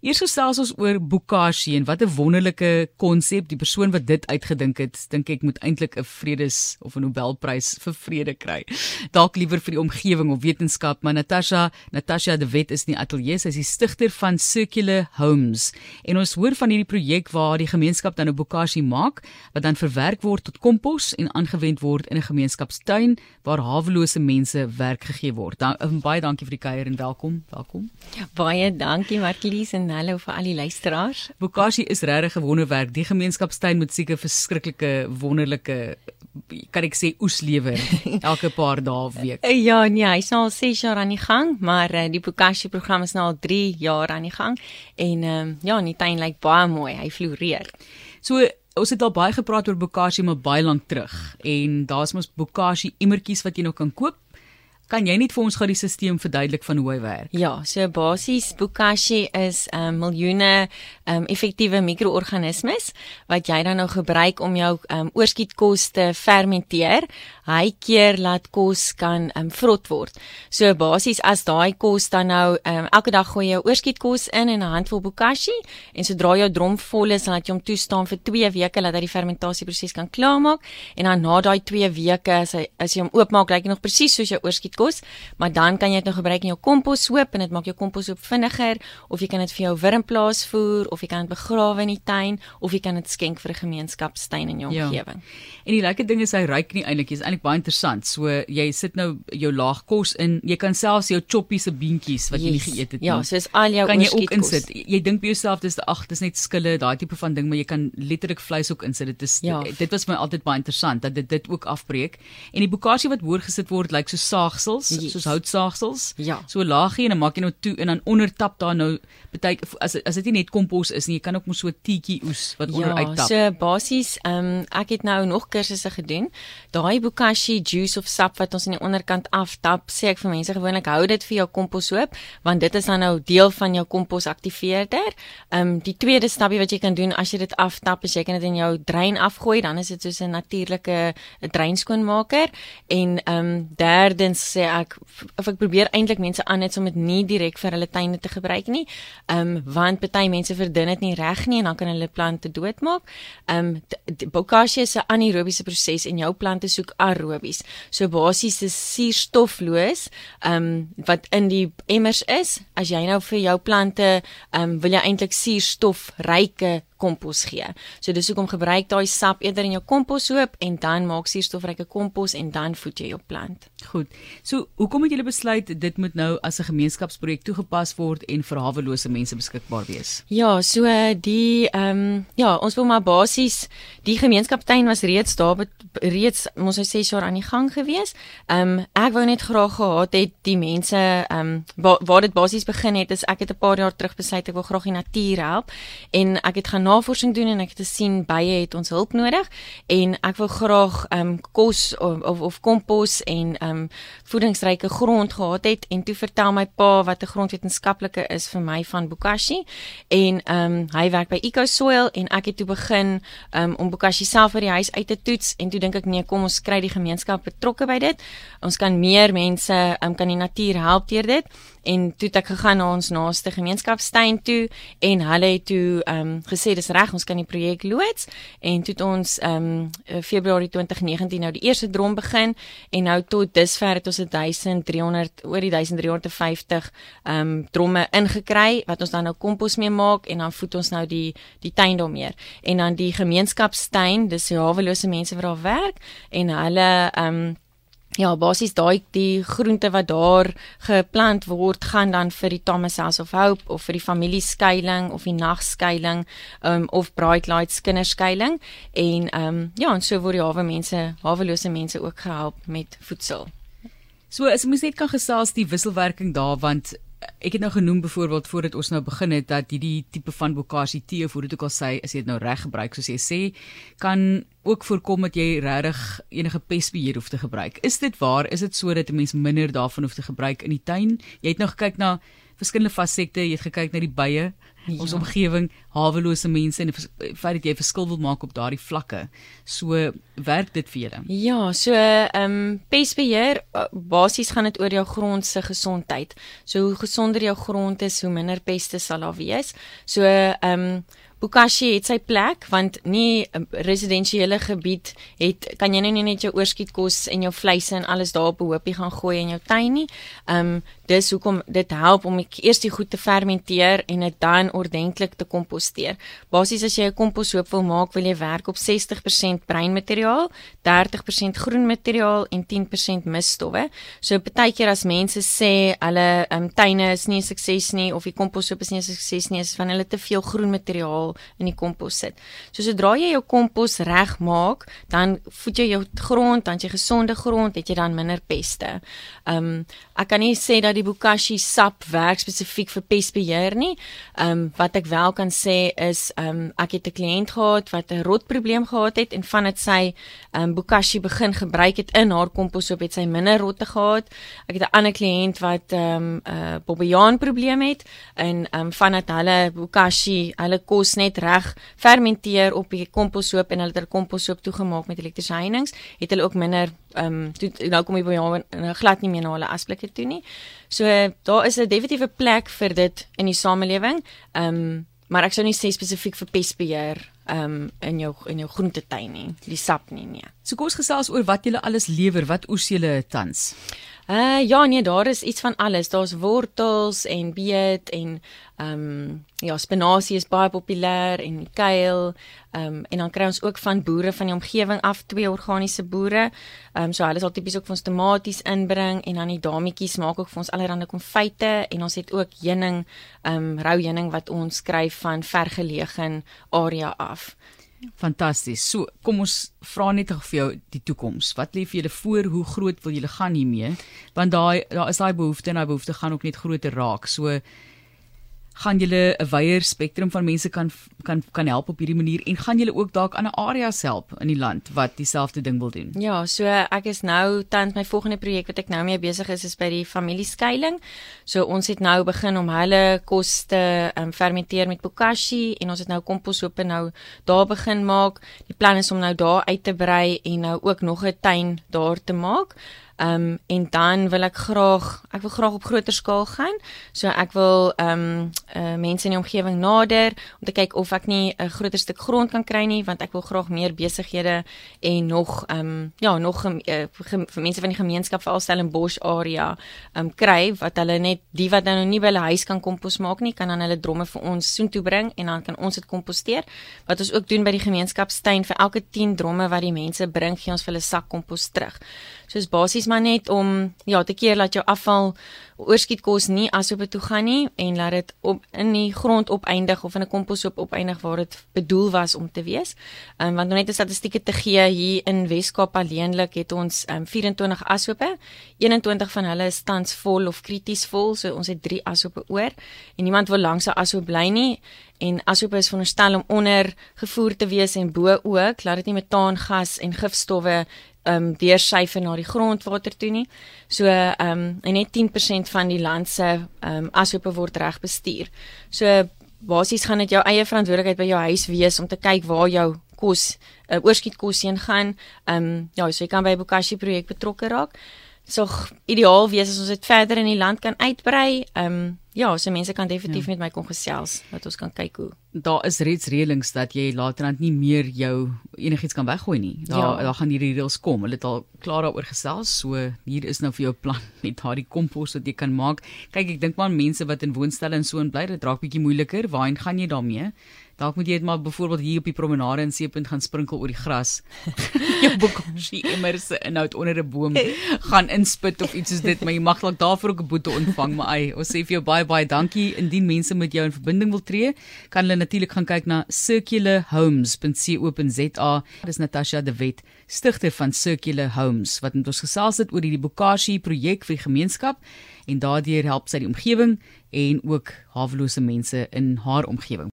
Eers gesels ons oor bokashi en wat 'n wonderlike konsep. Die persoon wat dit uitgedink het, dink ek moet eintlik 'n vredes of 'n Nobelprys vir vrede kry. Dalk liewer vir die omgewing of wetenskap, maar Natasha, Natasha de Wet is nie ateljee, sy is die stigter van Circular Homes. En ons hoor van hierdie projek waar die gemeenskap dan 'n bokashi maak wat dan verwerk word tot kompos en aangewend word in 'n gemeenskapstuin waar hawelose mense werk gegee word. Dan baie dankie vir die kuier en welkom. Welkom. Baie dankie Marlies en hallo vir al die luisteraars. Bokashi is regtig 'n wonderwerk. Die gemeenskapstuin moet seker verskriklike wonderlike kan ek sê oes lewer elke paar dae of week. Ja, nee, hy's nou al 6 jaar aan die gang, maar uh, die Bokashi program is nou al 3 jaar aan die gang en um, ja, die tuin lyk baie mooi. Hy floreer. So ons het al baie gepraat oor Bokashi maar baie lank terug en daar's mos Bokashi emmertjies wat jy nou kan koop Kan jy net vir ons gou die stelsel verduidelik van hoe hy werk? Ja, so basies Bokashi is 'n um, ehm, miljoene um, effektiewe mikroorganismes wat jy dan nou gebruik om jou um, oorskietkos te fermenteer. Hy keer laat kos kan um, vrot word. So basies as daai kos dan nou um, elke dag gooi jy oorskietkos in en 'n handvol Bokashi en sodra jou drom vol is, dan laat jy hom toestaan vir 2 weke dat hy die fermentasieproses kan klaarmaak en dan na daai 2 weke as hy as jy hom oopmaak, lyk hy nog presies soos jou oorskiet kos, maar dan kan jy dit nou gebruik in jou komposhoop en dit maak jou komposhoop vinniger of jy kan dit vir jou wurmplaas voer of jy kan dit begrawe in die tuin of jy kan dit skenk vir 'n gemeenskapstuin in jou ja. omgewing. En die lekker ding is hy ruik nie eintlik, is eintlik baie interessant. So jy sit nou jou laag kos in, jy kan selfs jou choppie se beentjies wat yes. jy nie geëet het ja, nie. Ja, soos al jou kan jy ook insit. Jy dink by jouself dis ag, dis net skille, daai tipe van ding, maar jy kan letterlik vleis ook insit. Dit is ja. dit was my altyd baie interessant dat dit dit ook afbreek. En die bokashi wat hoor gesit word lyk like so saagsel saagsels, yes. soos houtsaagsels. Ja. So laagie en dan maak jy nou toe en dan onder tap daar nou baie as as dit nie net kompos is nie, jy kan ook mos so tietjie oes wat ja, onder uittap. Ja, so basies, ehm um, ek het nou nog kursusse gedoen. Daai bokashi juice of sap wat ons aan die onderkant aftap, sê ek vir mense gewoonlik hou dit vir jou komposhoop, want dit is dan nou deel van jou kompos aktiveerder. Ehm um, die tweede stapie wat jy kan doen as jy dit aftap, is jy kan dit in jou drein afgooi, dan is dit soos 'n natuurlike dreinskoonmaker en ehm um, derdens sê ek of ek probeer eintlik mense aan net om dit nie direk vir hulle tuine te gebruik nie. Ehm um, want party mense verdun dit nie reg nie en dan kan hulle plante doodmaak. Ehm um, bokashi is 'n anaerobiese proses en jou plante soek aerobies. So basies is suurstofloos ehm um, wat in die emmers is. As jy nou vir jou plante ehm um, wil jy eintlik suurstofryke kompos gee. So dis hoekom gebruik daai sap eerder in jou komposhoop en dan maak suurstofryke kompos en dan voed jy jou plant. Goed. So hoekom het julle besluit dit moet nou as 'n gemeenskapsprojek toegepas word en vir hawelose mense beskikbaar wees? Ja, so die ehm um, ja, ons wil maar basies die gemeenskaptuin was reeds daar reeds ons sou sê jaar aan die gang gewees. Ehm um, ek wou net graag gehad het die mense ehm um, waar, waar dit basies begin het is ek het 'n paar jaar terug besluit ek wil graag die natuur help en ek het gaan navorsing doen en ek het gesien baie het ons hulp nodig. En ek wil graag um, kos of of, of kompos en um, voedingsryke grond gehad het en toe vertel my pa wat 'n grondwetenskaplike is vir my van Bokashi. En um, hy werk by EcoSoil en ek het toe begin um, om Bokashi self vir die huis uit te toets en toe dink ek nee kom ons kry die gemeenskap betrokke by dit. Ons kan meer mense um, kan die natuur help deur dit. En toe het ek gegaan na ons naaste gemeenskapstuin toe en hulle het toe um, gesê dis reg ons kan die projek loods en toe het ons ehm um, Februarie 2019 nou die eerste drom begin en nou tot dusver het ons 1300 oor die 1350 ehm um, dromme ingekry wat ons dan nou kompos mee maak en dan voed ons nou die die tuin daarmee. En dan die gemeenskapstuin dis die hawelose mense wat daar werk en hulle ehm um, Ja, basies daai die groente wat daar geplant word gaan dan vir die Thomas House of Hope of vir die familieskuiling of die nagskuiling um, of Bright Lights kinderskuiling en ehm um, ja, en so word die hawe mense, hawelose mense ook gehelp met voedsel. So as mens net kan gesels die wisselwerking daar want ek het nou genoem byvoorbeeld voordat ons nou begin het dat hierdie tipe van bokashi tee of hoe dit ook al sê as jy dit nou reg gebruik soos jy sê kan ook voorkom dat jy regtig enige pestbeheer hoef te gebruik. Is dit waar? Is dit so dat 'n mens minder daarvan hoef te gebruik in die tuin? Jy het nou gekyk na verskillende fasette, jy het gekyk na die bye, ja. ons omgewing, hawelose mense en feit dat jy verskil wil maak op daardie vlakke. So werk dit vir julle. Ja, so ehm um, pestbeheer uh, basies gaan dit oor jou grond se gesondheid. So hoe gesonder jou grond is, hoe minder peste sal daar wees. So ehm um, Bokashi het sy plek want nie 'n residensiële gebied het kan jy nou nie net jou oorskietkos en jou vleise en alles daar op 'n hoopie gaan gooi in jou tuin nie. Ehm um, dis hoekom dit help om eers die goed te fermenteer en dit dan ordentlik te komposteer. Basies as jy 'n komposhoop wil maak, wil jy werk op 60% breinmateriaal, 30% groenmateriaal en 10% misstowwe. So partykeer as mense sê hulle ehm um, tuine is nie 'n sukses nie of die komposhoop is nie 'n sukses nie, is van hulle te veel groenmateriaal in die kompos sit. So sodra jy jou kompos reg maak, dan voed jy jou grond, dan jy gesonde grond, het jy dan minder peste. Ehm um, ek kan nie sê dat die bokashi sap werk spesifiek vir pestbeheer nie. Ehm um, wat ek wel kan sê is ehm um, ek het 'n kliënt gehad wat 'n rotprobleem gehad het en vandat sy ehm um, bokashi begin gebruik het in haar kompos, op het sy minder rotte gehad. Ek het 'n ander kliënt wat ehm um, 'n uh, bobbejaan probleem het en ehm um, vandat hulle bokashi, hulle kos net reg fermenteer op die komposhoop en hulle het hulle komposhoop toegemaak met elektriese heininge, het hulle ook minder ehm um, nou kom jy by jou glad nie meer na hulle asblikke toe nie. So daar is 'n definitiewe plek vir dit in die samelewing. Ehm um, maar ek sou nie sê spesifiek vir pestbeheer ehm um, in jou in jou groentetuin nie, die sap nie nee. So kom ons gesels oor wat julle alles lewer, wat oes julle tans? Uh ja nee, daar is iets van alles. Daar's wortels en beet en ehm um, ja, spinasie is baie populêr en kuil. Ehm um, en dan kry ons ook van boere van die omgewing af twee organiese boere. Ehm um, so hulle sal tipies ook vir ons tomaties inbring en dan die dametjies maak ook vir ons allerlei konfyte en ons het ook heuning, ehm um, rou heuning wat ons skryf van vergeleë area af. Fantasties. So, kom ons vra net vir jou die toekoms. Wat lê vir julle voor? Hoe groot wil julle gaan hiermee? Want daai daar is daai behoefte en daai behoefte gaan ook net groter raak. So, gaan julle 'n wyeer spektrum van mense kan kan kan help op hierdie manier en gaan julle ook dalk ander areas help in die land wat dieselfde ding wil doen. Ja, so ek is nou tans my volgende projek wat ek nou mee besig is is by die familieskeiling. So ons het nou begin om hulle kos te um, fermenteer met bokashi en ons het nou komposhope nou daar begin maak. Die plan is om nou daar uit te brei en nou ook nog 'n tuin daar te maak. Ehm um, en dan wil ek graag ek wil graag op groter skaal gaan. So ek wil ehm um, uh, mense in die omgewing nader om te kyk of ek nie 'n groter stuk grond kan kry nie want ek wil graag meer besighede en nog ehm um, ja, nog uh, vir mense van die gemeenskap veral Stellenbosch area ehm um, kry wat hulle net die wat nou nie by hulle huis kan kompos maak nie, kan dan hulle dromme vir ons soontoe bring en dan kan ons dit komposteer. Wat ons ook doen by die gemeenskapstuin vir elke 10 dromme wat die mense bring, gee ons vir hulle sak kompos terug. So is basies maar net om ja, te keer dat jou afval oorskietkos nie asoop toe gaan nie en laat dit op in die grond opeindig of in 'n komposhoop opeindig waar dit bedoel was om te wees. Ehm um, want om net 'n statistieke te gee hier in Weskaap alleenlik het ons um, 24 asoope. 21 van hulle is tans vol of krities vol, so ons het 3 asoope oor en niemand wil langs 'n asoop bly nie en asoope is veronderstel om onder gevoer te wees en bo ook laat dit nie metaangas en gifstowwe ehm um, deursyfer na die grondwater toe nie. So ehm um, en net 10% van die land se ehm um, ashope word reg bestuur. So basies gaan dit jou eie verantwoordelikheid by jou huis wees om te kyk waar jou kos uh, oorskietkos heen gaan. Ehm um, ja, so jy kan by Bokashi projek betrokke raak. So ideaal wees as ons dit verder in die land kan uitbrei. Ehm um, Ja, so mense kan definitief ja. met my kom gesels dat ons kan kyk hoe. Daar is reeds reëlings dat jy laterand nie meer jou enigiets kan weggooi nie. Daar ja. daar gaan hierdie reëls kom. Hulle het al klaar daaroor gesels. So hier is nou vir jou plan met daardie kompos wat jy kan maak. Kyk, ek dink maar mense wat in woonstelle en so in bly, dit raak bietjie moeiliker. Waarheen gaan jy daarmee? Dalk moet jy dit maar byvoorbeeld hier op die promenade in Seepunt gaan sprinkel oor die gras. jou boekosie immers inhoud onder 'n boom gaan inspit of iets soos dit, maar jy mag dalk daarvoor ook 'n boete ontvang, maar ai, ons sê vir jou baie baie dankie. Indien mense met jou in verbinding wil tree, kan hulle natuurlik gaan kyk na circularhomes.co.za. Dis Natasha de Wet, stigter van Circular Homes wat met ons gesels het oor hierdie bokasie projek vir die gemeenskap en daardeur help sy die omgewing en ook hawelose mense in haar omgewing.